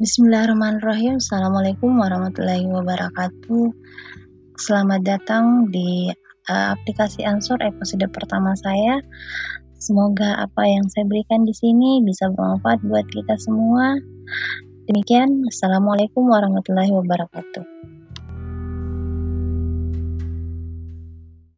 Bismillahirrahmanirrahim. Assalamualaikum warahmatullahi wabarakatuh. Selamat datang di uh, aplikasi Ansor episode pertama saya. Semoga apa yang saya berikan di sini bisa bermanfaat buat kita semua. Demikian, Assalamualaikum warahmatullahi wabarakatuh.